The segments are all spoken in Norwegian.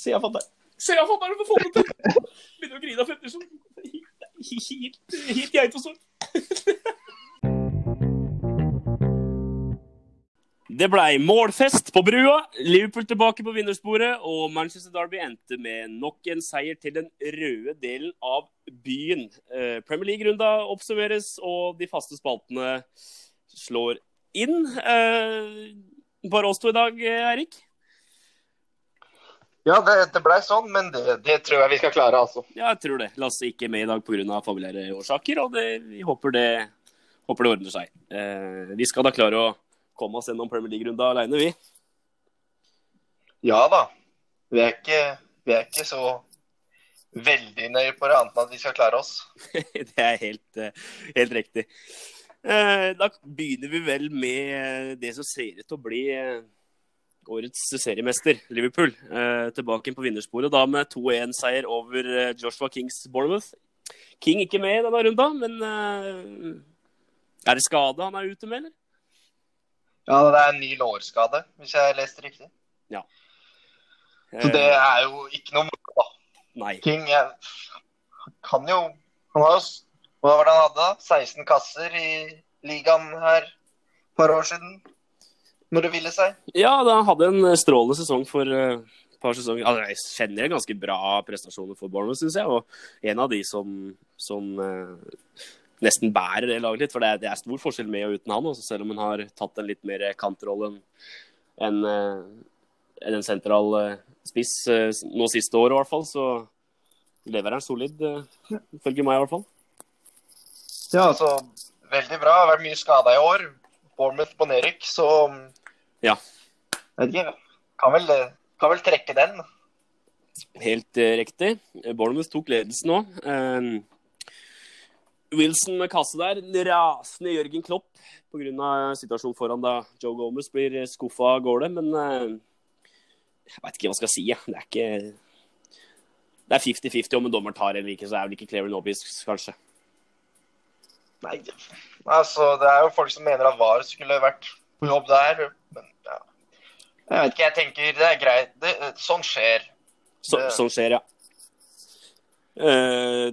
Se jeg fatter. Se jeg å få det til! Begynner å grine av Petterson. Helt, helt geitosår. Det blei målfest på brua, Liverpool tilbake på vinnersporet, og Manchester Derby endte med nok en seier til den røde delen av byen. Eh, Premier League-runda oppsummeres, og de faste spaltene slår inn. Eh, bare oss to i dag, Eirik? Ja, det, det blei sånn, men det, det, tror jeg vi skal klare, altså. Ja, jeg tror det. Lasse ikke med i dag pga. familiære årsaker, og det, vi håper det, håper det ordner seg. Eh, vi skal da klare å komme oss gjennom Premier League-runda aleine, vi. Ja da. Vi er ikke, vi er ikke så veldig nøye på det, annet enn at vi skal klare oss. det er helt, helt riktig. Eh, da begynner vi vel med det som ser ut til å bli eh, årets seriemester, Liverpool. Eh, tilbake på vinnersporet da med 2-1-seier over Joshua Kings Bournemouth. King ikke med i denne runda, men er det skade han er ute med, eller? Ja, det er en ny lårskade, hvis jeg leste riktig. Ja. Så det er jo ikke noe moro, da. Nei. King kan jo Han har jo Hva var det han hadde? da? 16 kasser i ligaen her et par år siden? Når det ville seg? Ja, da hadde en strålende sesong for uh, par sesonger. Altså, jeg kjenner en ganske bra prestasjoner for Bournemouth, syns jeg. Og en av de som, som uh, nesten bærer det laget litt. For det er, det er, stor forskjell med og uten han, også, selv om han har tatt en litt mer kantrolle enn en, en, en sentral spiss nå siste året, i hvert fall. Så lever han solid, ifølge meg i hvert fall. Ja, altså veldig bra. Har vært mye skada i år. Bournemouth på nedrykk, så Ja. Vet ikke. Kan vel, kan vel trekke den. Helt uh, riktig. Bournemouth tok ledelsen nå. Uh, Wilson med kasse der. Rasende Jørgen Klopp pga. situasjonen foran da Joe Gomez blir skuffa av gårde. Men uh, jeg veit ikke hva jeg skal si. Ja. Det er ikke Det er 50-50 om en dommer tar eller ikke, så er vel ikke Clever Nobis, kanskje. Nei, altså det er jo folk som mener at VAR skulle vært på jobb der. Men ja. Jeg vet ikke, jeg tenker det er greit. Det, sånn skjer. Så, det... Sånn skjer, ja. Uh,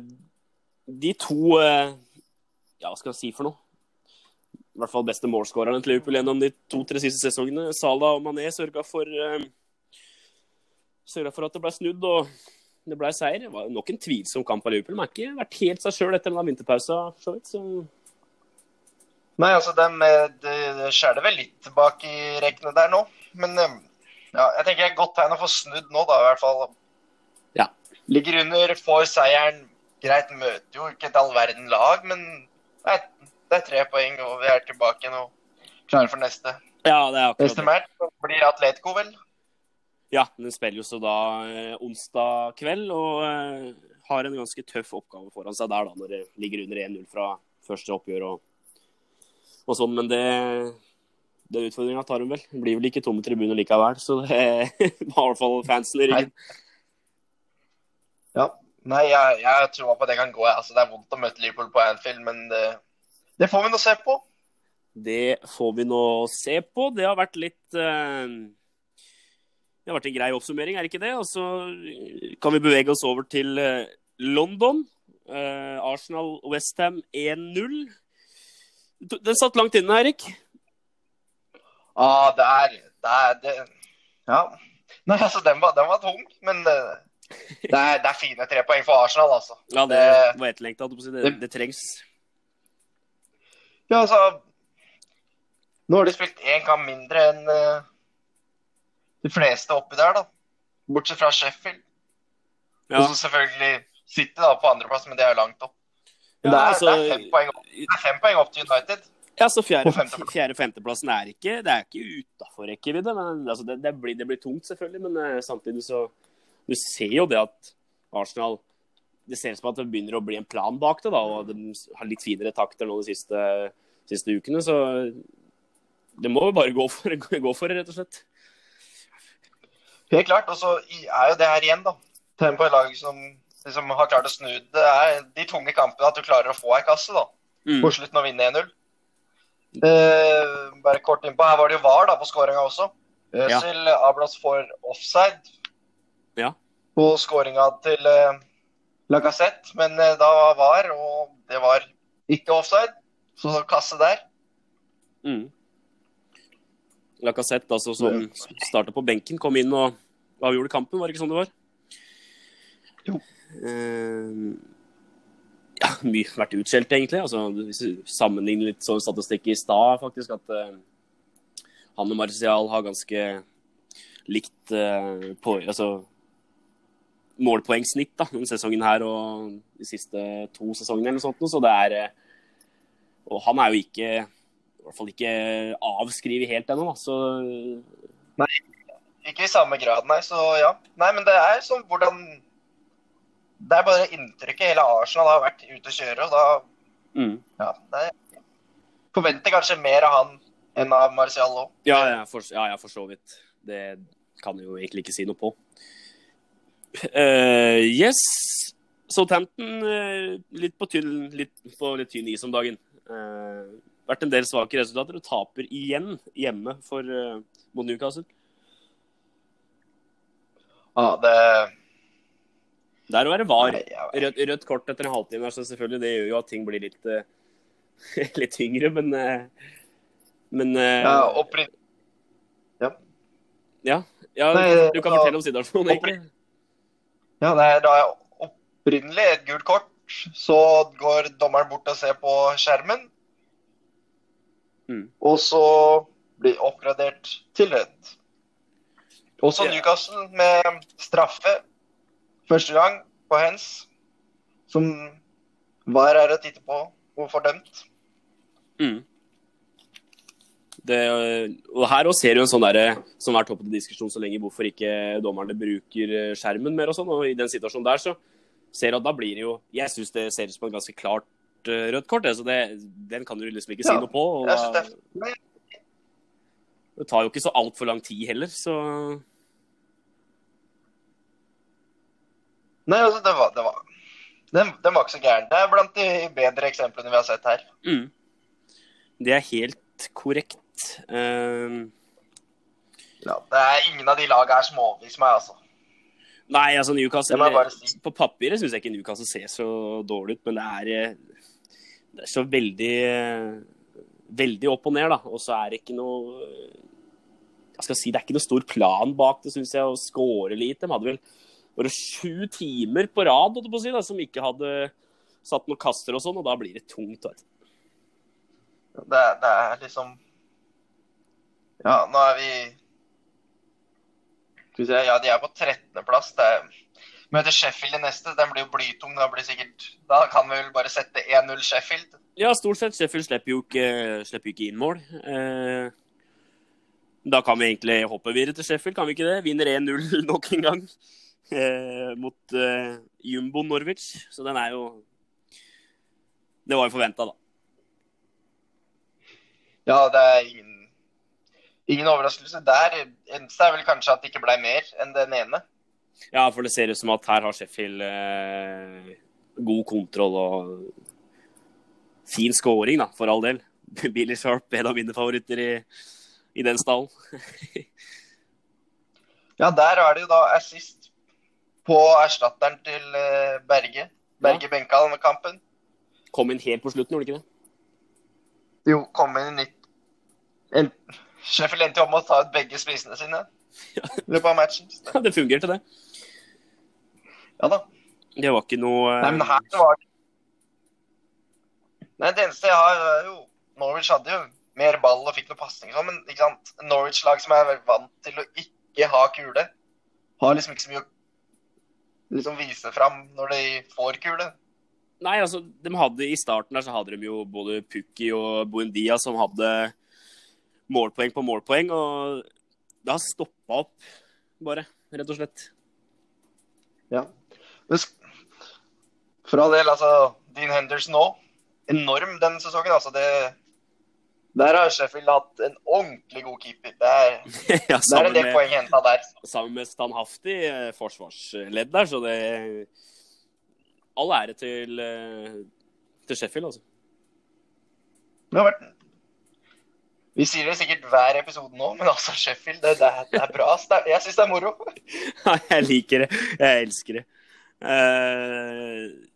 de to uh, Ja, hva skal jeg si for noe? I hvert fall beste målskårerne til Liverpool gjennom de to-tre siste sesongene. Salah og Mané sørga for, uh, sørga for at det ble snudd og det ble seier. Det var nok en tvilsom kamp av Liverpool. De har ikke vært helt seg sjøl etter den vinterpausa. Så så... Nei, altså de, de, de skjærer vel litt bak i rekkene der nå. Men ja, jeg tenker det er et godt tegn å få snudd nå, da, i hvert fall. Ja. Ligger under, får seieren. Greit, møter jo ikke et all verden lag, men det er, det er tre poeng, og vi er tilbake nå. klare for neste. Ja, det er akkurat Neste match blir Atletico, vel? Ja, den spiller jo så da eh, onsdag kveld og eh, har en ganske tøff oppgave foran seg der da, når det ligger under 1-0 fra første oppgjør og, og sånn. Men det, den utfordringa tar hun vel. Det blir vel ikke tomme tribuner likevel, så det har i hvert fall fansen i ryggen. Ja. Nei, jeg, jeg tror på det kan gå. Altså, det er vondt å møte Liverpool på Anfield, men det, det får vi nå se på. Det får vi nå se på. Det har vært litt uh... Det har vært en grei oppsummering, er det ikke det? Og så kan vi bevege oss over til London. Uh, Arsenal Westham 1-0. Den satt langt inne, Erik? Ja, ah, det er, det er det, Ja. Nei, altså, den var, den var tung, men det, det, er, det er fine tre poeng for Arsenal, altså. Ja, det var etterlengta. Det, det trengs. Ja, altså Nå har de spilt én kamp mindre enn uh, de fleste oppi der, da. Bortsett fra Sheffield. Ja. Og så selvfølgelig City da, på andreplass, men det er langt opp. Ja, det, er, altså, det, er fem poeng opp, det fem poeng opp til United. Ja, så Fjerde-femteplassen er ikke det er ikke utafor rekkevidde. men altså, det, det, blir, det, blir, tungt, selvfølgelig. Men uh, samtidig så Du ser jo det at Arsenal Det ser ut som at det begynner å bli en plan bak det. da, og De har litt finere takter nå de siste, siste ukene. Så det må jo bare gå for, gå for det, rett og slett. Helt klart. Og så er jo det her igjen, da. Tegn på laget lag som liksom har klart å snu det. er de tunge kampene at du klarer å få ei kasse, da. Mm. På slutten og vinne 1-0. Uh, bare kort innpå. Her var det jo VAR da på skåringa også. Øzil ja. Ablas får offside. Ja. på skåringa til uh, Lacassette, men uh, da var og det var ikke offside. Så kasse der. Mm. Lacassette, altså, som starta på benken, kom inn og avgjorde kampen, var det ikke sånn det var? Jo. Uh, ja, mye vært utskjelt, egentlig. Altså, hvis du sammenligner litt sånn statistikk i stad, faktisk, at uh, han og Marcial har ganske likt uh, på, altså, målpoengsnitt da, denne sesongen her og de siste to sesongene eller sånt. Så det er Og han er jo ikke i hvert fall ikke avskrevet helt ennå, da. Så Nei, ikke i samme grad, nei. Så ja. Nei, men det er sånn hvordan det er bare inntrykket hele Arsenal har vært ute å kjøre. og da mm. ja, det forventer kanskje mer av han enn av Marcial òg. Ja, jeg for, ja, for så vidt. Det kan jeg jo egentlig ikke si noe på. Uh, yes. Southampton uh, litt på tynn litt, på litt tynn is om dagen. Uh, vært en del svake resultater og taper igjen hjemme for uh, mot Newcastle. Ja, det det er å være var. Rødt, rødt, kort etter en halvtime, så selvfølgelig, det gjør jo at ting blir litt, uh, litt tyngre, men uh, Men uh, Ja, opprinnelig ja. ja. ja. Nei, du kan da, fortelle om situasjonen, egentlig. Ja, det er opprinnelig et gult kort. Så går dommeren bort og ser på skjermen. Mm. Og så blir oppgradert til rødt. Også. Newcastle med straffe første gang på hens, som hver er å titte på og får dømt. Mm. Det, og her også ser du en sånn der, som har vært oppe til diskusjon så lenge, hvorfor ikke dommerne bruker eh, skjermen mer og sånn. Og i den situasjonen der så ser du at da blir det jo Jeg syns det ser ut som et ganske klart uh, rødt kort, så det, den kan du liksom ikke si ja, noe på. Og det tar jo ikke så altfor lang tid heller, så Nei, altså, det var, det var den, den, var ikke så gæren. Det er blant de bedre eksemplene vi har sett her. Mm. Det er helt korrekt. Uh... Ja, det er ingen av de lagene er overbeviser meg, altså. Nei, altså Newcastle si. På papiret syns jeg ikke Newcastle ser så dårlig ut, men det er, eh, det er så veldig Veldig opp og ned, da. Og så er det ikke noe Jeg skal si, Det er ikke noe stor plan bak det, syns jeg, å score lite. De hadde vel var det sju timer på rad på si, da, som ikke hadde satt noen kaster og sånn, og da blir det tungt. Vet det, det, er liksom Ja, nå er vi Skal vi se, ja, de er på 13.-plass. Møter Sheffield i neste. Den blir jo blytung. Da, blir sikkert, da kan vi vel bare sette 1-0 Sheffield. Ja, stort sett. Sheffield slipper jo ikke, slipper ikke inn mål. Eh, da kan vi egentlig hoppe videre til Sheffield, kan vi ikke det? Vinner 1-0 nok en gang eh, mot eh, Jumbo Norwich. Så den er jo Det var jo forventa, da. Ja, det er ingen, ingen overraskelse der. Eneste er vel kanskje at det ikke ble mer enn den ene. Ja, for det ser ut som at her har Sheffield eh, god kontroll og fin scoring, da, for all del. Billy Sharp, en av mine favoritter i, i den stallen. ja, der er det jo da assist på erstatteren til eh, Berge. Berge ja. benka denne kampen. Kom inn helt på slutten, gjorde ikke det? Jo, kom inn i nytt. Sheffield endte om å ta ut begge spisene sine i løpet av matchen. Ja, det fungerte, det. Ja da. Det var ikke noe Nei, men her var det Nei, det eneste jeg har, er jo Norwich hadde jo mer ball og fikk noe pasning sånn, men ikke sant? Norwich-lag som er vant til å ikke ha kule, har liksom ikke så mye å liksom vise fram når de får kule? Nei, altså, de hadde I starten der så hadde de jo både Pukki og Buendia som hadde målpoeng på målpoeng. Og det har stoppa opp, bare, rett og slett. Ja. Men for all del, altså Dean Henderson òg. Enorm denne sesongen. altså det der har Sheffield hatt en ordentlig god keeper. Det er, ja, det er det med, poenget henta der. Sammen med standhaftig eh, forsvarsledd der, så det All ære til, eh, til Sheffield, altså. Har vært Vi sier det sikkert hver episode nå, men altså Sheffield, det, det, det er, bra. Jeg syns det er moro. Jeg liker det. Jeg elsker det. Uh,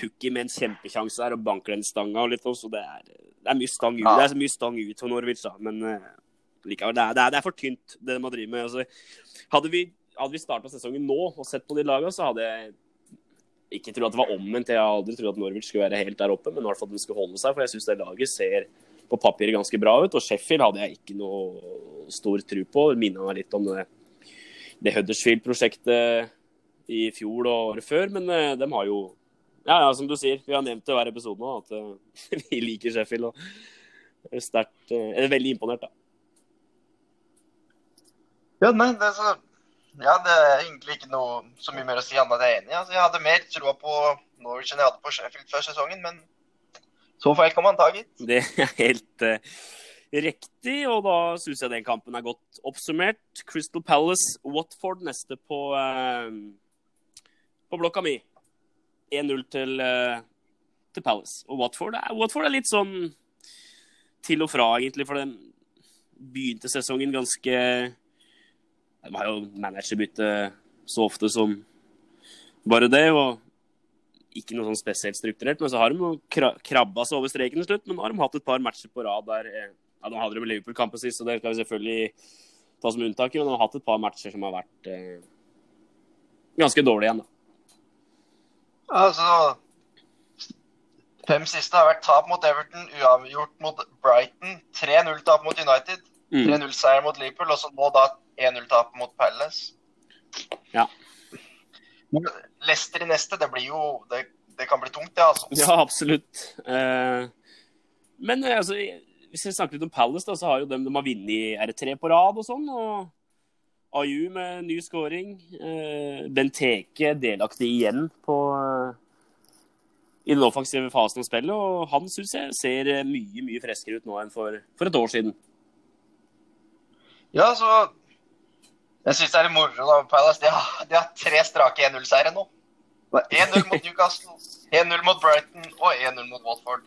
Pukki med en kjempekjanse her og banker den stanga litt også. Det er, det er mye stang ut, ja. det er mye stang ut for Norwich, da. Men uh, likevel, det er, det, er, det er, for tynt, det man driver med. Altså, hadde vi, hadde vi starta sesongen nå og sett på de lagene, så hadde jeg ikke trodd at det var omvendt. Jeg har aldri trodd at Norwich skulle være helt der oppe, men i hvert fall at den skulle holde seg. For jeg syns det laget ser på papiret ganske bra ut. Og Sheffield hadde jeg ikke noe stor tro på. Minna meg litt om det, det Huddersfield-prosjektet i fjor og året før, men uh, de har jo ja, ja, som du sier, vi har nevnt det hver episode nå, at uh, vi liker Sheffield. og er sterkt, uh, er veldig imponert, da. Ja, nei, det er, så, ja, det er egentlig ikke noe så mye mer å si annet enn jeg er enig. Altså, jeg hadde mer troa på Norwich enn jeg hadde på Sheffield før sesongen, men så feil kan man ta, gitt. Det er helt uh, riktig, og da syns jeg den kampen er godt oppsummert. Crystal Palace, Watford neste på, uh, på blokka mi. 1-0 til, uh, til, Palace. Og Watford er, Watford er litt sånn til og fra, egentlig, for den begynte sesongen ganske de har jo managerbytte så ofte som bare det. og ikke noe sånn spesielt strukturert, men så har de krabba seg over streken til slutt. Men nå har de hatt et par matcher på rad der eh, ja, Nå hadde de Liverpool-kampen sist, så det skal vi selvfølgelig ta som unntak. Men de har hatt et par matcher som har vært eh, ganske dårlige igjen, da. Altså Fem siste har vært tap mot Everton, uavgjort mot Brighton, 3-0-tap mot United, 3-0-seier mm. mot Liverpool, og så nå da 1-0-tap mot Palace. Ja. Leicester i neste, det blir jo Det, det kan bli tungt, det, altså. Ja, absolutt. Eh, men eh, altså, hvis vi snakker litt om Palace, da, så har jo de, de har vunnet R3 på rad og sånn. og AU med ny scoring. Eh, Benteke delaktig igjen på i den offensive fasen av spillet. Og han syns jeg ser mye mye friskere ut nå enn for, for et år siden. Ja, så jeg syns det er moro da, Palace. De har, de har tre strake 1-0-seire nå. 1-0 mot Newcastle, 1-0 mot Brighton og 1-0 mot Watford.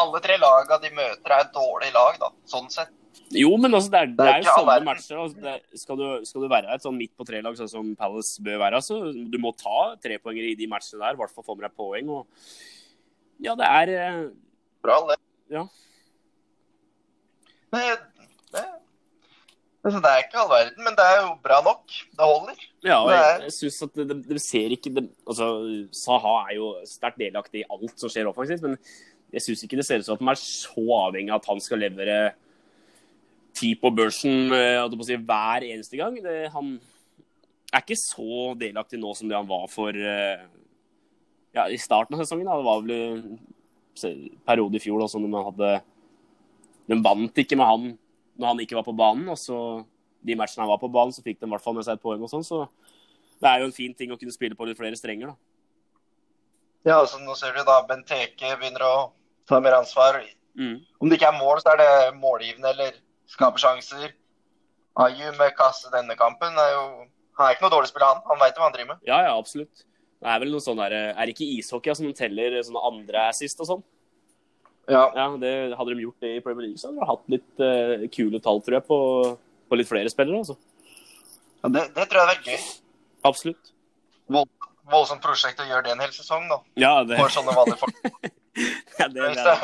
Alle tre lagene de møter, er dårlige lag, da, sånn sett. Jo, men altså, det, er, det er jo sånne matcher. Altså, skal, du, skal, du, være et sånn midt på tre-lag, sånn som Palace bør være, så du må ta trepoengere i de matchene der. I hvert fall få med deg poeng. Og... Ja, det er eh... Bra, det. Ja. Nei, Altså, det er ikke all verden, men det er jo bra nok. Det holder. Ja, og jeg, jeg synes at det, det, ser ikke det, altså, Saha er jo sterkt delaktig i alt som skjer offensivt, men jeg syns ikke det ser ut som at de er så avhengig av at han skal levere ti på børsen eh, si, hver eneste gang. Det, han er ikke så delaktig nå som det han var for eh, ja, i starten av sesongen. Da. Det var vel en periode i fjor da, som man hadde De vant ikke med han når han ikke var på banen. Og så de matchene han var på banen, så fikk de i hvert fall med seg et poeng og sånn. Så det er jo en fin ting å kunne spille på litt flere strenger, da. Ja, altså nå ser du da Benteke begynner å ta mer ansvar. Mm. Om det ikke er mål, så er det målgivende eller skaper sjanser. Ayu med kasse denne kampen er jo Han er ikke noe dårlig spiller, han. Han veit hva han driver med. Ja, ja, absolutt. Det er vel noe sånn der, Er det ikke ishockey som teller sånne andre assist og sånn? Ja. ja det, hadde de gjort det i Premier League, så hadde de hatt litt uh, kule tall, tror jeg, på, på, litt flere spillere. Altså. Ja, det, det, tror jeg er gøy. Absolutt. Vold, voldsomt prosjekt å gjøre det en hel sesong, da. Ja, det... For sånne vanlige folk. ja, det, det,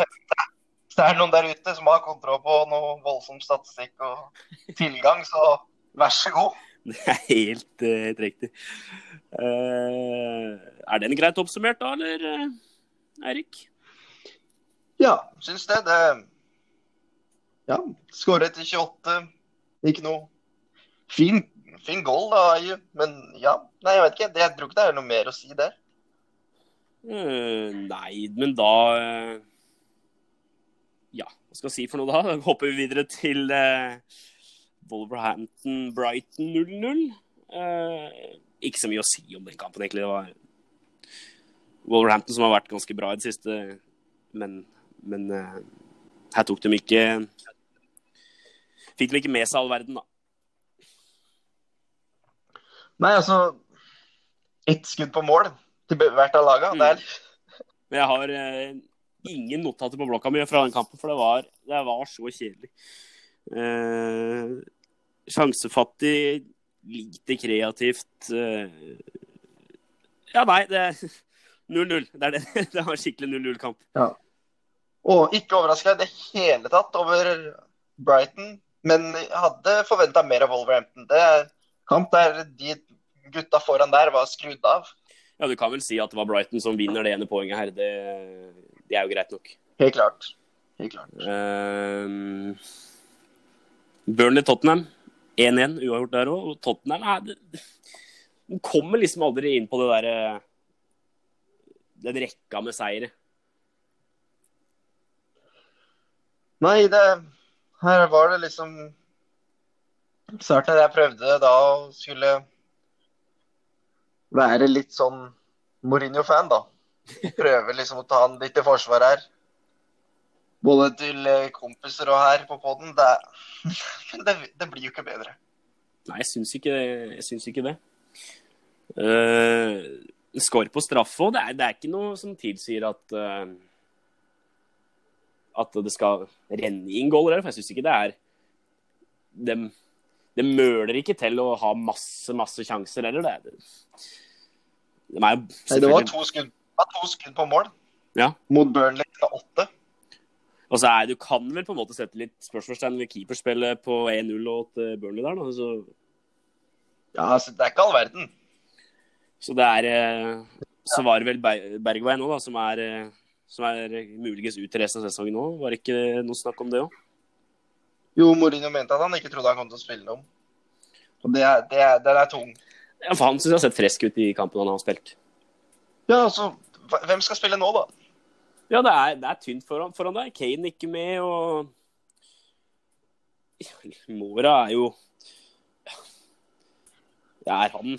hvis det er noen der ute som har kontroll på noe voldsom statistikk og tilgang, så vær så god. Det er helt, uh, helt riktig. Uh, er den greit oppsummert da, eller, Eirik? Ja, syns det. Det Ja, skåret etter 28. Ikke noe Fin, fin goal, da, men ja. Nei, jeg vet ikke. Jeg tror ikke det er noe mer å si der. Uh, nei, men da uh, Ja, hva skal jeg si for noe da? Da hopper vi videre til uh, Wolverhampton-Brighton 0-0. ikke så mye å si om den kampen, egentlig. Det var Wolverhampton som har vært ganske bra i det siste, men men uh, her tok de ikke Fikk de ikke med seg all verden, da. Nei, altså Ett skudd på mål til hvert av lagene. Mm. Jeg har uh, ingen notater på blokka mi fra den kampen, for det var, det var så kjedelig. Eh, sjansefattig, lite kreativt. Eh, ja, nei, det 0-0. Det, det, det var skikkelig 0-0-kamp. Ja. Og ikke overraska i det hele tatt over Brighton, men hadde forventa mer av Wolverhampton. Det er kamp der de gutta foran der var skrudd av. Ja, du kan vel si at det var Brighton som vinner det ene poenget her. Det, det er jo greit nok. Helt klart. Helt klart. Uh, Burnley-Tottenham 1-1, uavgjort der òg. Og Tottenham er, de kommer liksom aldri inn på det der, Den rekka med seire. Nei, det Her var det liksom Starten jeg prøvde da å skulle være litt sånn Mourinho-fan, da. Prøver liksom å ta han litt i forsvar her. Både til eh, kompiser og her på poden. Det, det, det, blir jo ikke bedre. Nei, jeg syns ikke, jeg syns ikke det. Uh, Skår på straffe òg. Det, det, er ikke noe som tilsier at uh, at det skal renne inn goaler her. For jeg syns ikke det er det, det møler ikke til å ha masse, masse sjanser heller. Det, de er Nei, det var to skudd, to skudd på mål ja. mot Burnley til åtte. Og så er, Du kan vel på en måte sette litt spørsmålstegn ved keeperspillet på 1-0 og til Burnley der, da. Så... Ja, altså, det er ikke all verden. Så det er eh, Så var det vel Bergveien nå, da, som er, eh, som er muligens ut til resten av sesongen nå. Var det ikke noe snakk om det òg? Jo, Mourinho mente at han ikke trodde han kom til å spille noe. Og det er, det er, det er tung. Ja, for Han syns jeg har sett frisk ut i kampen han har spilt. Ja, altså, Hvem skal spille nå, da? Ja, det er, det er tynt foran, foran deg. Kane ikke med, og Mora er jo Det er han.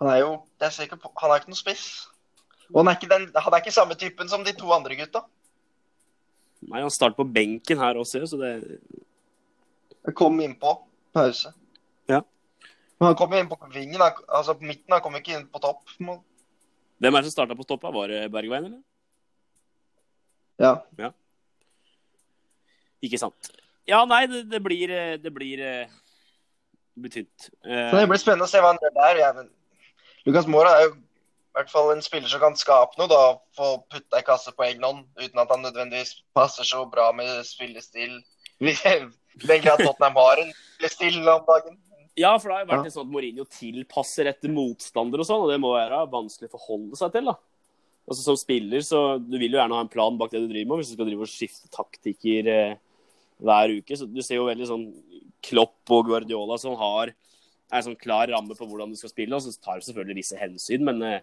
Han er jo jeg ser ikke på, Han er ikke noe spiss. Og han er, ikke den, han er ikke samme typen som de to andre gutta. Nei, han starter på benken her også, så det Jeg kom innpå pause. Ja. Men han kom inn på vingen, altså på midten. Han kom ikke inn på topp. Hvem er det som starta på toppa? Var det Bergveien, eller? Ja. ja. Ikke sant. Ja, nei, det, det blir Det blir, det blir tynt. Uh, det blir spennende å se hva han gjør der. Ja, men Lukas Mora er jo i hvert fall en spiller som kan skape noe. da, Få putta i kasse på egen hånd uten at han nødvendigvis passer så bra med spillestil. Den grad Tottenham har en spillestil om dagen. Ja, for det har jo vært ja. sånn at Mourinho tilpasser etter motstander og sånn, og det må være vanskelig å forholde seg til. da. Altså Som spiller så du vil jo gjerne ha en plan bak det du driver med, hvis du skal drive og skifte taktikker eh, hver uke. så Du ser jo veldig sånn Klopp og Guardiola som har er en sånn klar ramme på hvordan du skal spille, og så tar du selvfølgelig visse hensyn, men, eh,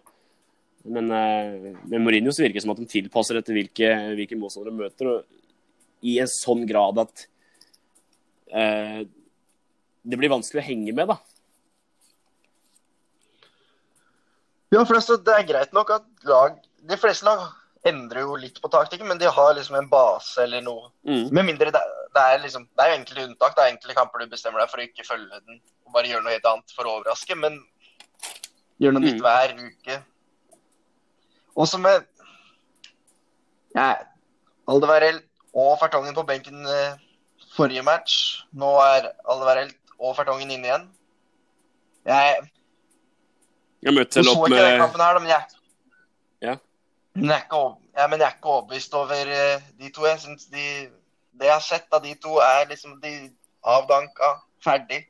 men eh, med Mourinho så virker det som at de tilpasser etter hvilke, hvilke motstandere de møter, og i en sånn grad at eh, det blir vanskelig å henge med, da. Ja, for det er greit nok at lag De fleste lag endrer jo litt på taktikken, men de har liksom en base eller noe. Mm. Med mindre det, det, er liksom Det er enkelte unntak. Det er enkelte kamper du bestemmer deg for å ikke følge den og bare gjøre noe helt annet for å overraske, men gjør noe nytt mm. hver uke. Også med ja, Aldevarell og Fertongen på benken eh, forrige match. Nå er Aldevarell og Fertongen inn igjen. Jeg Jeg møtte selv opp med den kampen her, men jeg, ja. Men jeg, er ikke, ja, men jeg er ikke overbevist over uh, de to. Jeg synes de, Det jeg har sett av de to, er liksom de avdanka, ferdig.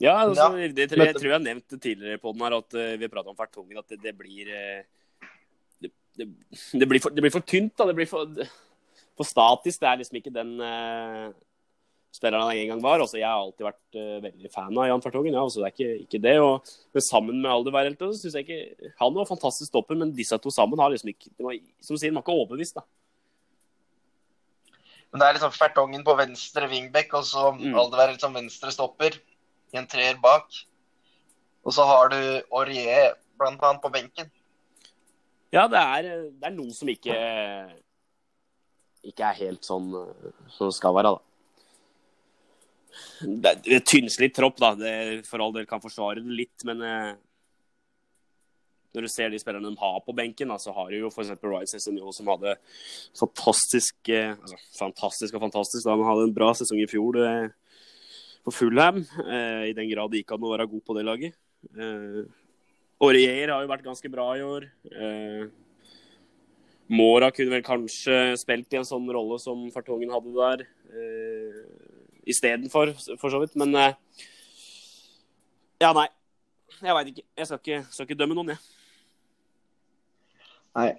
Ja, altså, ja. Det, tror jeg, jeg, tror jeg har nevnt tidligere på den her, at uh, vi prata om Fertongen, at det, det blir uh, det, det, blir for, det blir for tynt, da. Det blir for, for statisk. Det er liksom ikke den spilleren han en gang var. Altså, jeg har alltid vært uh, veldig fan av Jan Fartogen. Ja, altså, det er ikke, ikke det. Og, men sammen med Alderweireld syns jeg ikke Han var fantastisk stopper, men disse to sammen har liksom ikke var, Som sier, de var ikke overbevist, da. Men det er liksom Fertongen på venstre wingback og så mm. Alderweireld som venstre stopper. I en treer bak. Og så har du Aurier blant annet på benken. Ja, det er, det er noen som ikke ikke er helt sånn som det skal være, da det, er et tynnslitt tropp, da. Det, for all del kan forsvare det litt, men eh, når du ser de spillerne de har på benken, da, så har du jo f.eks. Ryan Cessenio, som hadde fantastisk eh, altså, Fantastisk og fantastisk, da han hadde en bra sesong i fjor eh, for Fulham. Eh, I den grad det gikk an å være god på det laget. Eh, Aurier har jo vært ganske bra i år. Eh, Mora kunne vel kanskje spilt i en sånn rolle som Fartongen hadde der eh, istedenfor, for så vidt. Men eh, ja, nei. Jeg veit ikke. Jeg skal ikke, skal ikke dømme noen, jeg. Nei.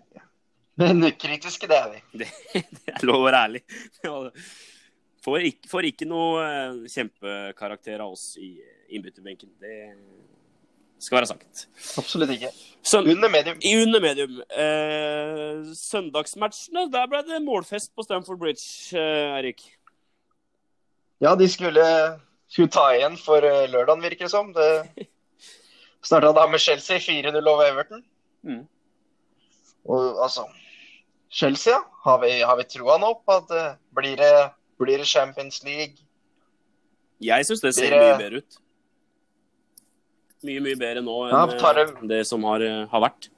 Men kritiske, det er vi. Det, det er lov å være ærlig. Får ikke, får ikke noe eh, kjempekarakter av oss i innbytterbenken. Det skal være sagt. Absolutt ikke. Søn Under medium. I under medium. Eh, søndagsmatchene, der ble det målfest på Stamford Bridge, eh, Erik. Ja, de skulle, skulle ta igjen for eh, lørdagen, virker det som. Det starta da med Chelsea 4-0 over Everton. Mm. Og altså Chelsea, ja. Har vi, har vi troa nå på at det blir, det, blir det Champions League? Jeg syns det ser det- mye bedre ut. Mye, mye bedre nå enn Ja, tar eh, det- som har, eh, har vært.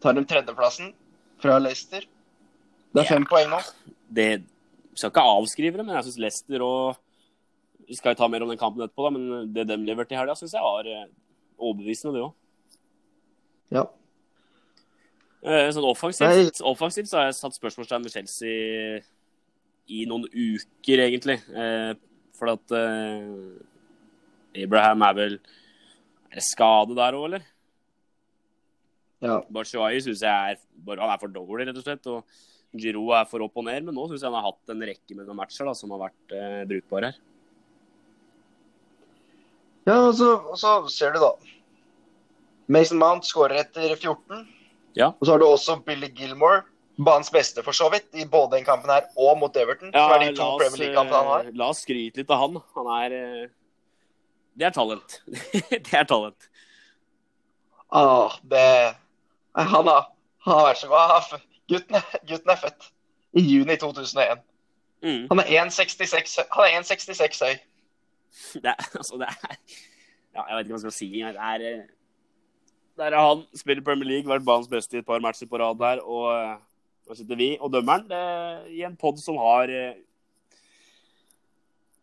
Tar de tredjeplassen fra Leicester? Det er fem poeng nå. Det skal ikke avskrive det, men jeg syns Leicester og Vi skal jo ta mer om den kampen etterpå, da, men det de leverte i helga, syns jeg var eh, overbevisende, det òg. Ja. Eh, Sånn offensivt, offensivt så har jeg satt spørsmålstegn ved Chelsea i noen uker, egentlig. Eh, For at Abraham er vel Er det skade der òg, eller? ja. Batshuayi syns jeg er, bare, han er for dårlig, rett og slett. Og Giroud er for opp og ned. Men nå syns jeg han har hatt en rekke med noen matcher da, som har vært eh, brukbare her. Ja, og så, og så ser du da Mason Mount skårer etter 14. Ja. Og så har du også Billy Gilmore, banens beste for så vidt, i både den kampen her og mot Everton. som er de to Premier League-kampene han har. eh, la oss skryte litt av han. Han er eh, Det er talent. det er talent. Ah, det Han har, han har vært så god. Gutten, gutten er født i juni 2001. Mm. Han er 1,66 han er 1,66 høy. Det er, altså, det er ja, Jeg vet ikke hva jeg skal si. Det er, det er han. Spiller Premier League, vært banens beste i et par matcher på rad der. Og eh, nå sitter vi og dømmeren det, i en pod som har eh,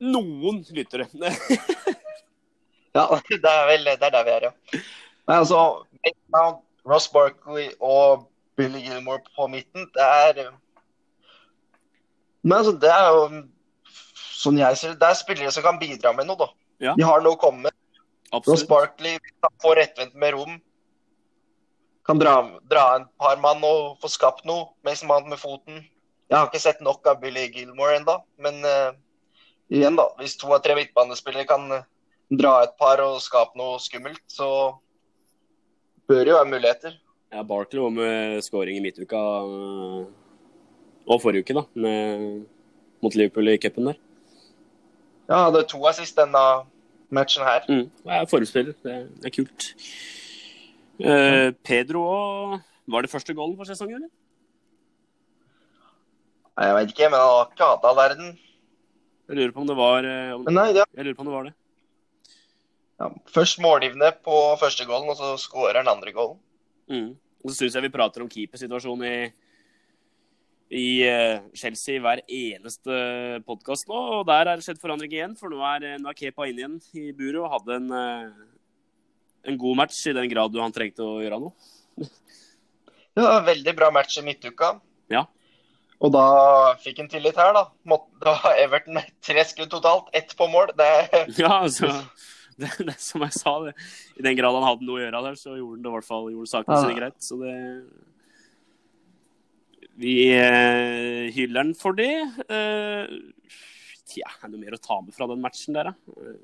noen lyttere. Ja, det er vel det er der vi er, ja. Nei, altså Ross Barkley og Billy Gilmore på midten, det er Men altså, det er jo Sånn jeg ser det, det er spillere som kan bidra med noe, da. Ja. De har noe å komme med. Absolutt. Barkley kan rettvendt med rom. Kan dra, dra en par mann og få skapt noe. Mason Mount med foten. Jeg har ikke sett nok av Billy Gilmore ennå, men uh, igjen, da. Hvis to av tre midtbanespillere kan eh, dra et par og skape noe skummelt, så bør det jo være muligheter. Ja, Barkley var med scoring i midtuka øh, og forrige uke, da. Med, mot Liverpool i cupen der. Ja, hadde to assist denne matchen her. Mm. jeg er forespiller. Det, er- det er kult. Uh, Pedro òg Var det første goalen for sesongen, eller? Nei, Jeg vet ikke, men han har ikke hatt all verden. Jeg lurer på om det var eh, om, nei, det, Jeg lurer på om det var det. ja, først målgivende på første goalen, og så skårer han andre goalen. Mm. Og så syns jeg vi prater om keepersituasjonen i, i eh, Chelsea hver eneste podkast nå. Og der er det skjedd forandring igjen, for nå er, nå er Kepa inne igjen i buret og hadde en, eh, en god match i den grad han trengte å gjøre noe. det var en veldig bra match i midtuka. Ja. Og da fikk han tillit her, da. Måtte, da har Everton tre skudd totalt, ett på mål. Det, Ja, altså det, det som jeg sa, det. i den grad han hadde noe å gjøre der, så gjorde han det i hvert fall gjorde sakene Ja. sine greit. Så det Vi eh, hyller han for det. Eh, tja, er det noe mer å ta med fra den matchen der, da? Eh,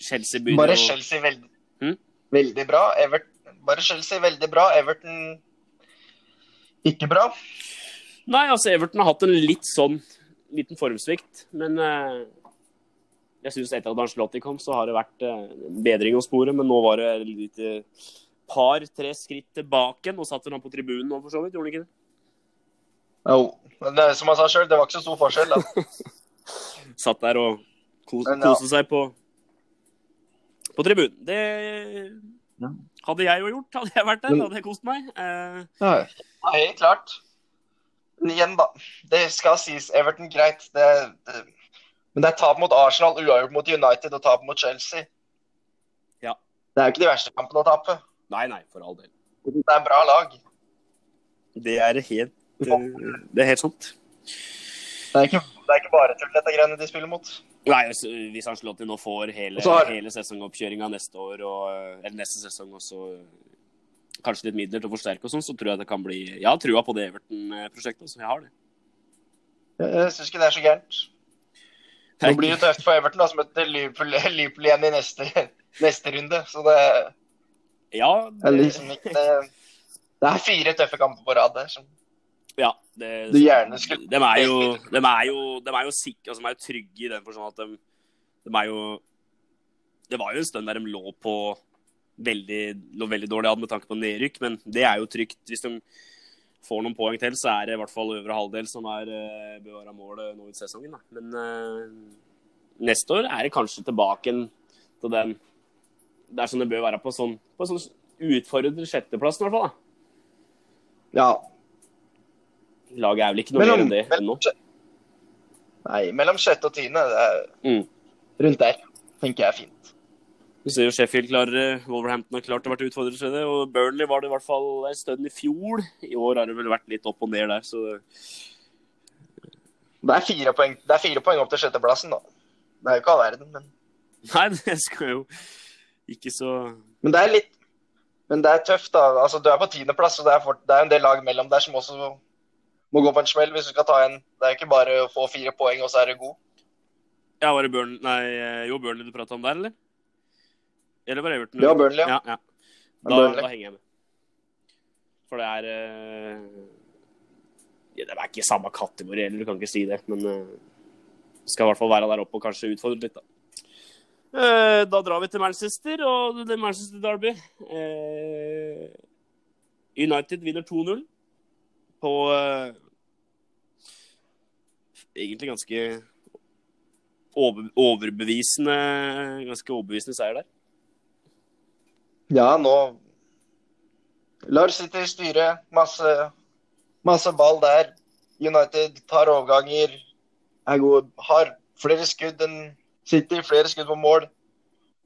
Chelsea begynner bare Chelsea veldig, hmm? veldig bra. Everton, bare Chelsea veldig bra. Everton ikke bra. Nei, altså Everton har hatt en litt sånn liten formsvikt, men eh, jeg syns etter at Arncelotti kom, så har det vært eh, bedring å spore. Men nå var det et lite par-tre skritt tilbake. Nå satt han på tribunen nå, for så vidt, gjorde han ikke det? Jo. Men det, som han sa sjøl, det var ikke så stor forskjell, da. Satt der og kos, Men ja. koste seg på, på tribunen. Det Ja. Hadde jeg jo gjort, hadde jeg vært der, hadde jeg kost meg. Eh... Ja, helt klart. Men igjen, da. Det skal sies. Everton, greit. Det, det... Men det er tap mot Arsenal, uavgjort mot United og tap mot Chelsea. Ja. Det er jo ikke de verste kampene å tape. Nei, nei, for all del. Det er en bra lag. Det er helt, det er helt sant. Det er ikke, det er ikke bare tull, dette greiene de spiller mot. Nei, Hvis Ancelotti nå får hele, har... hele sesongoppkjøringa neste år, og, eller neste sesong også kanskje litt midler til å forsterke, og sånn, så tror jeg det kan bli Jeg har trua på det Everton-prosjektet. så jeg har det. Jeg syns ikke det er så gærent. Nå blir det tøft for Everton, da, som møter Liverpool, Liverpool igjen i neste, neste, runde. Så det, ja, det... er liksom ikke det, det er fire tøffe kamper på rad der. Som... Ja, det, du gjerne skulle De er jo, de er jo, de er jo sikre, altså, de er jo trygge i den forstand at de, de er jo Det var jo en stund der de lå på veldig, lå veldig dårlig an med tanke på nedrykk, men det er jo trygt. Hvis de får noen poeng til, så er det i hvert fall øvre halvdel som er, uh, bevara målet nå ut sesongen. Da. Men uh, neste år er det kanskje tilbake til den Det er sånn det bør være på sånn, på sånn utfordrende sjetteplass, i hvert fall. da. Ja, Laget er vel ikke noe mellom, mer enn det ennå? Nei, mellom sjette og tiende. Mm. Rundt der tenker jeg er fint. Vi ser jo Sheffield klarer Wolverhampton har klart å være utfordret til det. Og Burnley var det i hvert fall en stund i fjor. I år har det vel vært litt opp og ned der, så Det er fire poeng, det er fire poeng opp til sjetteplassen, da. Det er jo ikke all verden, men Nei, det skal jo ikke så Men det er litt Men det er tøft, da. Altså, du er på tiendeplass, og det er, for... det er en del lag mellom der som også må gå på en smell hvis du skal ta en. Det er ikke bare å få fire poeng, og så er du god. Ja, var det Burn... Nei, jo, Burnley du prata om der, eller? Eller var det Everton? Det var Burnley, ja. ja, ja. Da, da, henger jeg med. For det er uh... ja, Det er ikke samme kategori heller, du kan ikke si det. Men uh... skal i hvert fall være der oppe og kanskje utfordre litt, da. Uh, da drar vi til Manchester og det Manchester Derby. United vinner 2-0 på egentlig ganske overbevisende ganske overbevisende seier der. Ja, nå lar City styre. Masse, masse ball der. United tar overganger. Er gode. Har flere skudd enn City. Flere skudd på mål.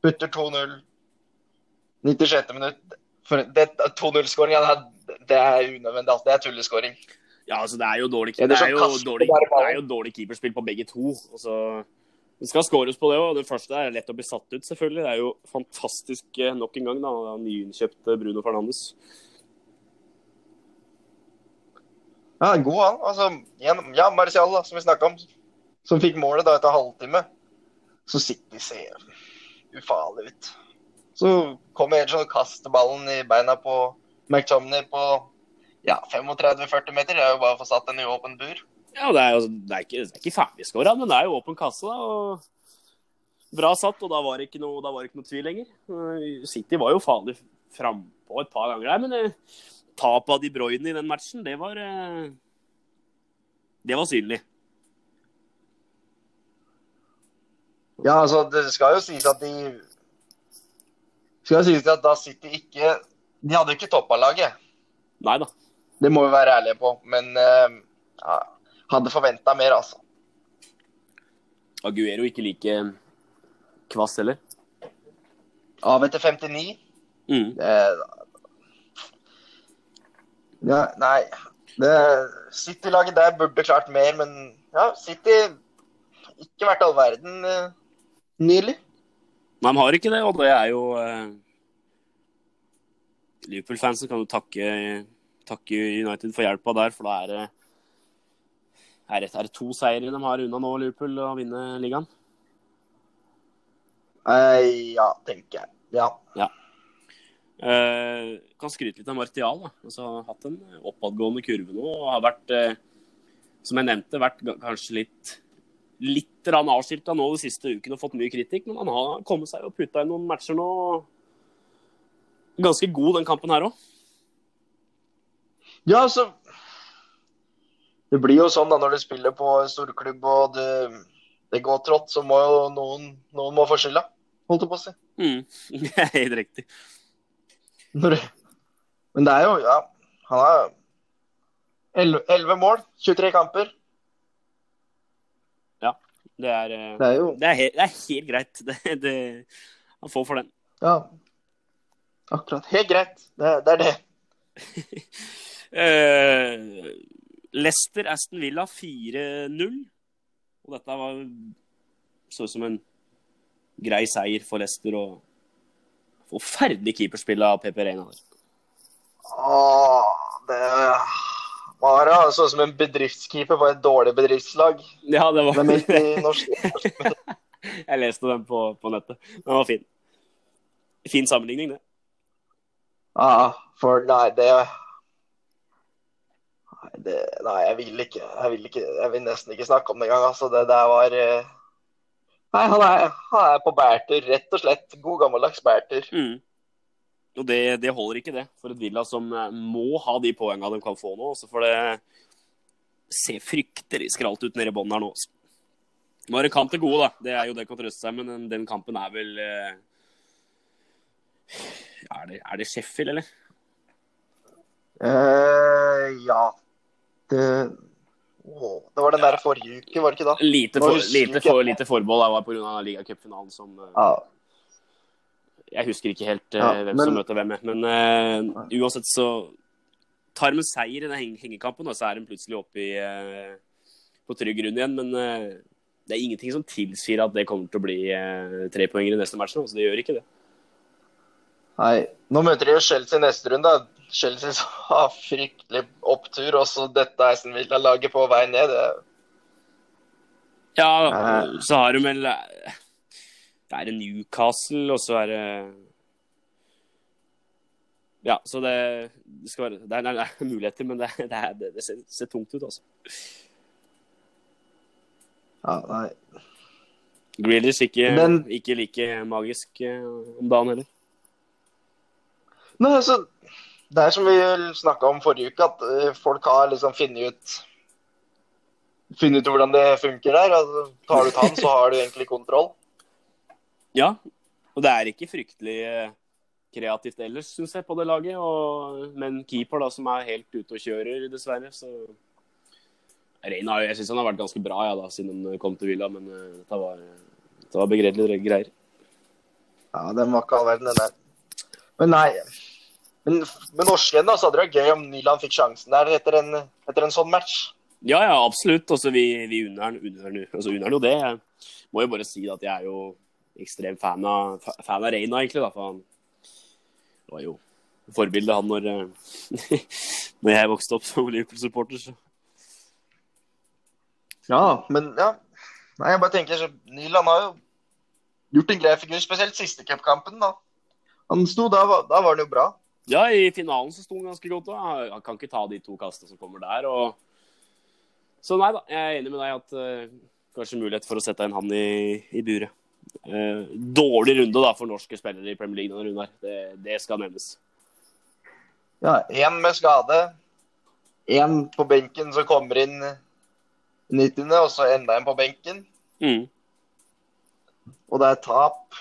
Putter 2-0. 96. minutt. 2-0-skåringa, det er unødvendig. Altså. Det er tulleskåring. Ja, altså det er jo dårlig, det er jo dårlig, det er jo dårlig keeperspill på begge to. Og Altså, det skal skåres på det òg. Det første er lett å bli satt ut, selvfølgelig. Det er jo fantastisk eh, nok en gang, da. Nyinnkjøpte Bruno Fernandes. Ja, god han. Altså, ja, Marcial, som vi snakka om, som fikk målet da etter halvtime. Så City ser ufarlig ut. Så kommer Edson og kaster ballen i beina på McTomney på ja, 35-40 meter. Det er jo bare å få satt den i åpen bur. Ja, det er, jo, det er ikke, ikke ferdigskåra, men det er jo åpen kasse. da, og Bra satt, og da var det ikke noe, det ikke noe tvil lenger. City var jo farlig frampå et par ganger der, men eh, tapet av De Bruyne i den matchen, det var eh, Det var synlig. Ja, altså, det skal jo sies at de skal jo sies at da City ikke De hadde ikke toppa laget. Nei da. Det må vi være ærlige på. Men ja, hadde forventa mer, altså. Aguero ikke like kvass heller? Av etter 59? Mm. Det, ja, nei City-laget der burde klart mer, men ja, City ikke vært all verden uh, nylig. Nei, de har ikke det, og det er jo uh, Liverpool-fansen kan jo takke takke United for hjelpa der, for da er det er det, er det to seire de har unna nå, Liverpool, å vinne ligaen? Eh, ja, tenker jeg. Ja. ja. Eh, kan skryte litt av Martial. da. Altså, har hatt en oppadgående kurve nå. og har vært, eh, som jeg nevnte, vært kanskje litt litt avskilta nå de siste ukene og fått mye kritikk. Men han har kommet seg og putta inn noen matcher nå. Ganske god den kampen her òg. Ja, altså Det blir jo sånn da når du spiller på storklubb og det, det går trått, så må jo noen, noen må få skylda, holdt jeg på å si. Mm. Helt riktig. Men det er jo Ja, han har 11 mål, 23 kamper. Ja, det er eh, Det er jo Det er, det er helt greit. Det, det, han får for den. Ja. Akkurat. Helt greit. Det, det er det. uh, Leicester Aston Villa 4-0. Og dette var så ut som en grei seier for Leicester. Og forferdelig keeperspill av PP Reina. Åh, det var så ut som en bedriftskeeper på et dårlig bedriftslag. Ja, det var Det. Jeg leste den på, på nettet. Den var fin. Fin sammenligning, det. Ja, for nei, det det, nei jeg vil ikke. Jeg vil ikke. Jeg vil nesten ikke snakke om det engang. Altså, det der var eh, Nei, han er, han er på bærtur, rett og slett. God gammeldags bærtur. Mm. Og det, det, holder ikke, det, for et Villa som eh, må ha de poengene de kan få nå. Også for det ser fryktelig skralt ut nede i bånn her nå. Nå er det kamp til gode, da. Det er jo det kan trøste seg, men den kampen er vel eh, er, det, er det Sheffield, eller? Uh, ja. Det oh, Det var den der forrige uke, var det ikke da? Lite, for, lite, for, lite forbehold var pga. ligacupfinalen som uh, ja. Jeg husker ikke helt uh, ja, hvem men, som møter hvem, men uh, uansett så tar de en seier i den hengekampen, og så er de plutselig oppe i, på trygg grunn igjen. Men det er ingenting som tilsier at det kommer til å bli tre poenger i neste match. Så det gjør ikke det. Nei. Nå møter de jo Chelsea neste runde. Chelsea har fryktelig opptur, og så dette Aston Villa-laget på vei ned. Det... Ja, så har de vel Det er Newcastle, og så er det Ja, så det, det skal være Det er, det er muligheter, men det, det, er, det ser, ser, tungt ut, altså. Ja, nei. Grealish ikke, men... ikke like magisk eh, om dagen heller. Nei, altså det er som vi snakka om forrige uke, at eh, folk har liksom funnet ut funnet ut hvordan det funker der. Altså, tar du ut han, så har du egentlig kontroll. Ja, og det er ikke fryktelig eh, kreativt ellers, syns jeg, på det laget. Og, men keeper, da, som er helt ute og kjører, dessverre, så Reina, jeg syns han har vært ganske bra ja, da, siden han kom til Villa, men uh, dette var, det var begredelige greier. Ja, den var ikke all verden, den der. Men nei, men med norske så hadde det vært gøy om Nyland fikk sjansen der etter en, etter en sånn match. Ja, ja, absolutt. Altså, vi, vi unner altså, han jo det. Jeg må jo bare si at jeg er jo ekstrem fan av, fan av Reina, egentlig. Da, for han var jo forbildet, han, når, eh, når jeg vokste opp som Liverpool-supporter. Ja, men ja. Nei, jeg bare tenker så Nyland har jo gjort en grei figur, spesielt siste cupkampen. da. Han sto, da, da var han jo bra. Ja, i finalen så sto han ganske godt. Da. Han kan ikke ta de to kastene som kommer der. Og... Så nei da, jeg er enig med deg at uh, kanskje mulighet for å sette en han i, i buret. Uh, dårlig runde da for norske spillere i Premier League denne runden her. Det, det skal nevnes. Ja, én med skade. Én på benken som kommer inn 90., og så enda en på benken. Mm. Og det er tap.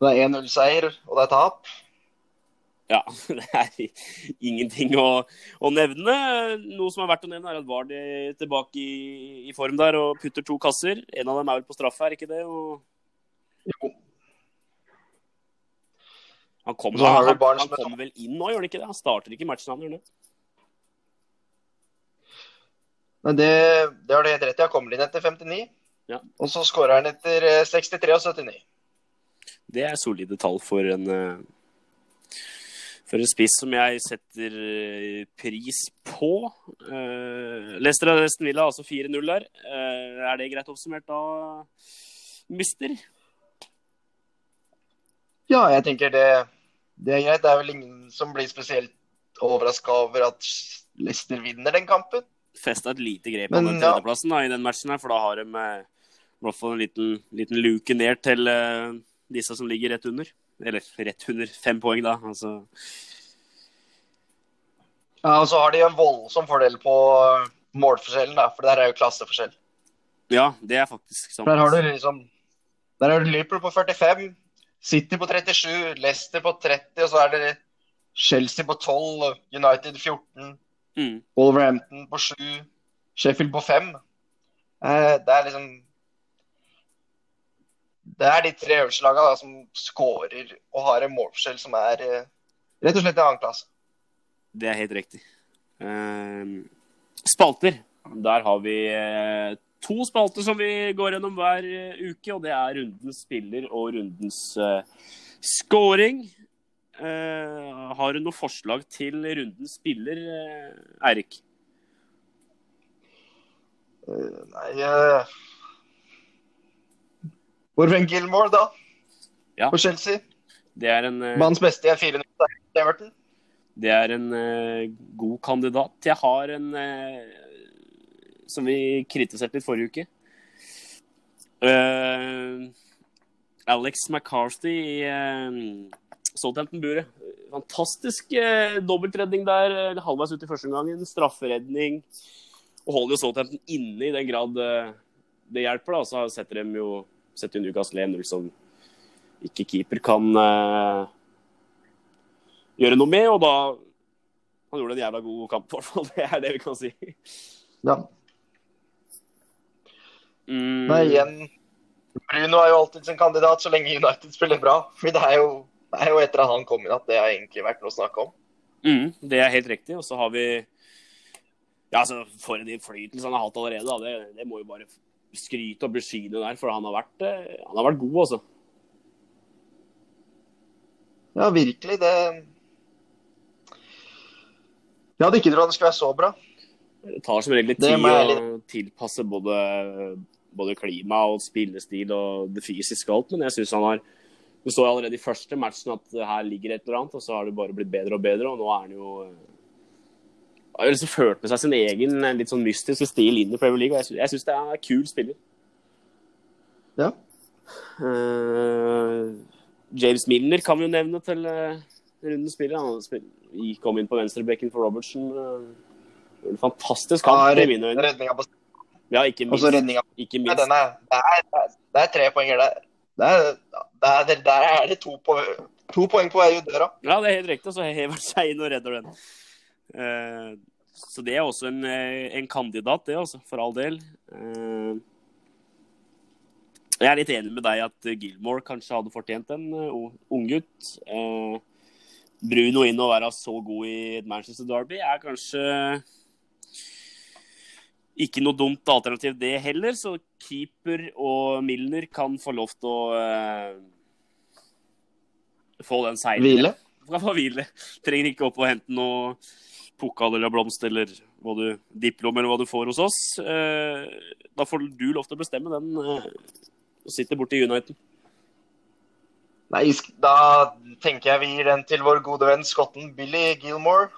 Det er 1-0-seier, og det er tap. Ja, det er ingenting å, å, nevne. Noe som er verdt å nevne, er at Vard er tilbake i, i, form der og putter to kasser. En av dem er vel på straffe, er ikke det? Og... Jo. Han kommer, han, han, han kom vel inn nå, gjør han ikke det? Han starter ikke matchen, han gjør det? Men det, det har du helt rett i. Han kommer inn etter 59. Ja. Og så skårer han etter 63 eh, og 79. Det er solide tall for en uh, for en spiss som jeg setter eh, pris på. Uh, Leicester og Aston Villa altså 4-0 der. Uh, er det greit oppsummert da, mister? Ja, jeg tenker det, det, er greit. Det er vel ingen som blir spesielt overraska over at Leicester vinner den kampen. Festa et lite grep på den tredjeplassen ja. i den matchen, her, for da har de i hvert fall en liten, liten luke ned til uh, disse som ligger rett under. Eller rett under fem poeng, da. Altså. Ja, og så har de en voldsom fordel på målforskjellen, da, for der er jo klasseforskjell. Ja, det er faktisk sant. Der har du liksom Der har du Liverpool på 45, City på 37, Leicester på 30, og så er det Chelsea på 12, United 14, Mm. Wolverhampton på 7, Sheffield på 5. Eh, det er liksom Det er de tre øverste lagene som skårer og har en målforskjell som er eh, rett og slett en annen klasse. Det er helt riktig. Eh, spalter. Der har vi eh, to spalter som vi går gjennom hver eh, uke, og det er rundens spiller og rundens scoring. Har du noe forslag til rundens spiller, Eirik? Nei eh, Hvorfor en Gilmore, da? Ja. For Chelsea. Det er en, uh, Mannens beste er en 4-0 til Everton. det er en uh, god kandidat. Jeg har en uh, som vi kritiserte litt forrige uke. Alex McCarthy i Southampton-buret. Fantastisk dobbeltredning der halvveis ut i første omgang. Strafferedning. Og holder jo Southampton inne i den grad det hjelper. da, Så setter de jo setter jo Newcastle 1-0 som ikke keeper kan uh, gjøre noe med. Og da Han gjorde en jævla god kamp, i hvert fall. Det er det vi kan si. Ja. Mm, Nei, igjen Bruno er jo alltid sin kandidat så lenge United spiller bra. For det er jo, det er jo etter at han kom inn at det har egentlig vært noe å snakke om. Mm, det er helt riktig. Og så har vi Ja, altså, for en innflytelse han har hatt allerede. Det, det må jo bare skryte og beskyne der, for han har vært, eh, han har vært god, altså. Ja, virkelig. Det Jeg hadde ikke trodd det skulle være så bra. Det tar som regel litt tid å tilpasse både, både klima og spillestil og det fysiske og alt, men jeg syns han har Du så allerede i første matchen at her ligger et eller annet, og så har det bare blitt bedre og bedre, og nå er han jo har liksom ført med seg sin egen litt sånn mystiske stil inn i Premier League, og jeg sy- jeg syns det er en kul spiller. Ja. Uh, James Milner kan vi jo nevne til uh, rundens spiller. Han spil- kom inn på venstrebekken for Robertsen. Uh, en fantastisk kamp Ja, i mine øyne. Ja, ikke minst. redninga Ikke minst. Ja, er, det, er, det er tre poenger der. Det er, det er, der er det to, po to poeng på vei ut døra. Ja, det er helt riktig. Så hever han seg inn og redder den. Eh, så det er også en, eh, en kandidat, det også, for all del. Eh, jeg er litt enig med deg at Gilmore kanskje hadde fortjent en unggutt. Bruno inn og være så god i et Manchester Derby er kanskje ikke noe dumt alternativ, det heller. Så keeper og Milner kan få lov til å uh, få den seieren. Hvile. Kan få hvile. Trenger ikke opp og hente noe pokal eller blomst eller hva du, diplom eller hva du får hos oss. Eh, da får du lov til å bestemme den eh, og sitte borte i United. Nei, da tenker jeg vi gir den til vår gode venn skotten Billy Gilmore.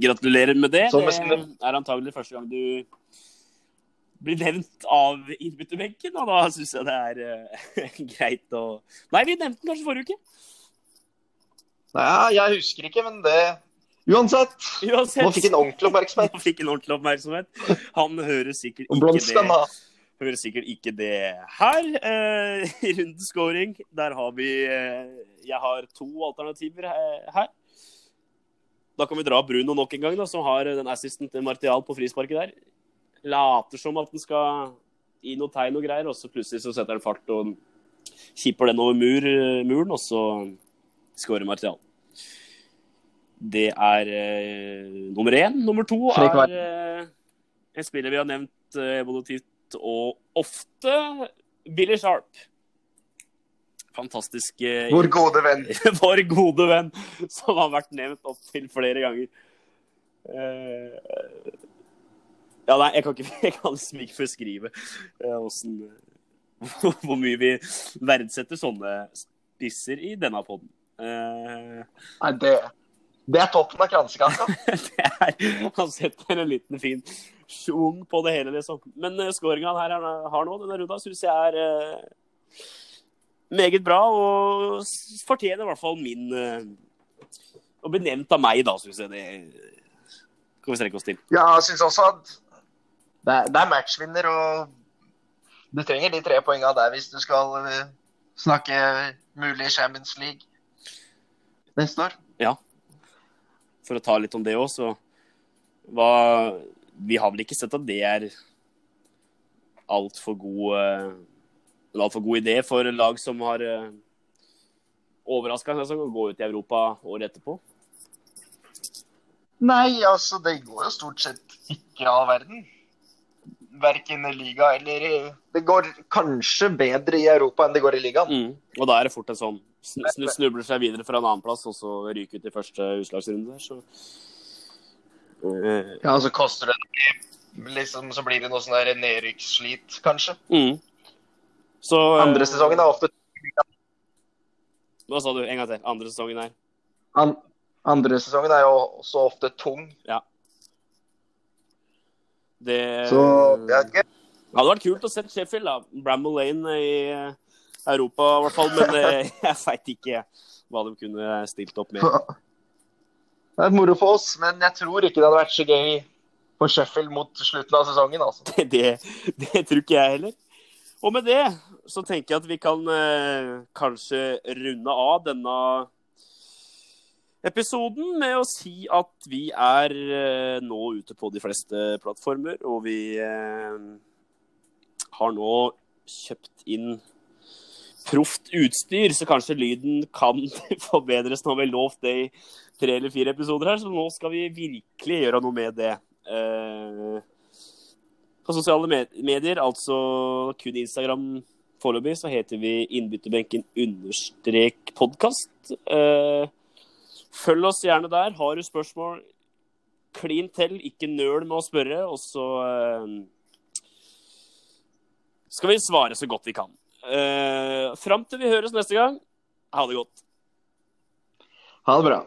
Gratulerer med det. Det er antagelig første gang du blir nevnt av innbytterbenken, og da syns jeg det er eh, greit å Nei, vi nevnte den kanskje forrige uke. Nei, jeg husker ikke, men det Uansett. Uansett. Nå fikk han ordentlig oppmerksomhet. Nå fikk han ordentlig oppmerksomhet. Han hører sikkert ikke det. Hører sikkert ikke det her. Eh, scoring, der har vi eh, Jeg har to alternativer her. Da kan vi dra Bruno nok en gang, da, som har den assisten til Martial på frisparket der. Later som at den skal gi noe tegn og greier, og så plutselig så setter han fart og kipper den over mur, muren, og så skårer Martial. Det er eh, nummer én. Nummer to er eh, en spiller vi har nevnt eh, evolutivt og ofte. Billy Sharp. Fantastisk eh, Vår gode venn. vår gode venn, som har vært nevnt opptil flere ganger. Eh, ja, nei, jeg kan, ikke, jeg kan liksom ikke beskrive eh, hvordan, eh, hvor mye vi verdsetter sånne spisser i denne poden. Eh, Nei, det, det er toppen av kransekaka. det er, han setter en liten fin sjung på det hele, liksom. Men uh, skåringa han her er- har nå, denne runda, syns jeg er uh, meget bra. Og fortjener i hvert fall min uh, Å bli nevnt av meg, da, syns jeg det kan vi strekke oss til. Ja, jeg syns også at det er, det er matchvinner, og du trenger de tre poengene der hvis du skal eh, snakke mulig Champions League neste år. For å ta litt om det òg, så hva Vi har vel ikke sett at det er altfor god en altfor god idé for lag som har uh, overraska seg å gå ut i Europa året etterpå? Nei, altså det går jo stort sett ikke av verden. Verken i liga eller i Det går kanskje bedre i Europa enn det går i ligaen. Mm. Og da er det fort en sånn snubler seg videre fra en annen plass, og så ryker ut i første utslagsrunde der, så uh, Ja, så koster det liksom Så blir det noe sånn der nedrykksslit, kanskje. Mm. Så Andre sesongen er ofte Hva sa du? En gang til. Andre sesongen er An Andre sesongen er jo også ofte tung. Ja. Det Så. Det hadde vært kult å se Sheffield, da. Bramble Lane i Europa i hvert fall. Men jeg veit ikke hva de kunne stilt opp med. Det er moro for oss, men jeg tror ikke det hadde vært så gøy på Sheffield mot slutten av sesongen. Altså. Det, det, det tror ikke jeg heller. Og med det så tenker jeg at vi kan eh, kanskje runde av denne episoden med å si at vi er eh, nå ute på de fleste plattformer, og vi eh, har nå kjøpt inn proft utstyr, så kanskje lyden kan forbedres. Nå har vi lovt det i tre eller fire episoder her, så nå skal vi virkelig gjøre noe med det. Eh, på sosiale medier, altså kun Instagram foreløpig, så heter vi Innbytterbenken understrek podkast. Eh, følg oss gjerne der. Har du spørsmål, klin til. Ikke nøl med å spørre. Og så eh, skal vi svare så godt vi kan. Eh, fram til vi høres neste gang, ha det godt. Ha det bra.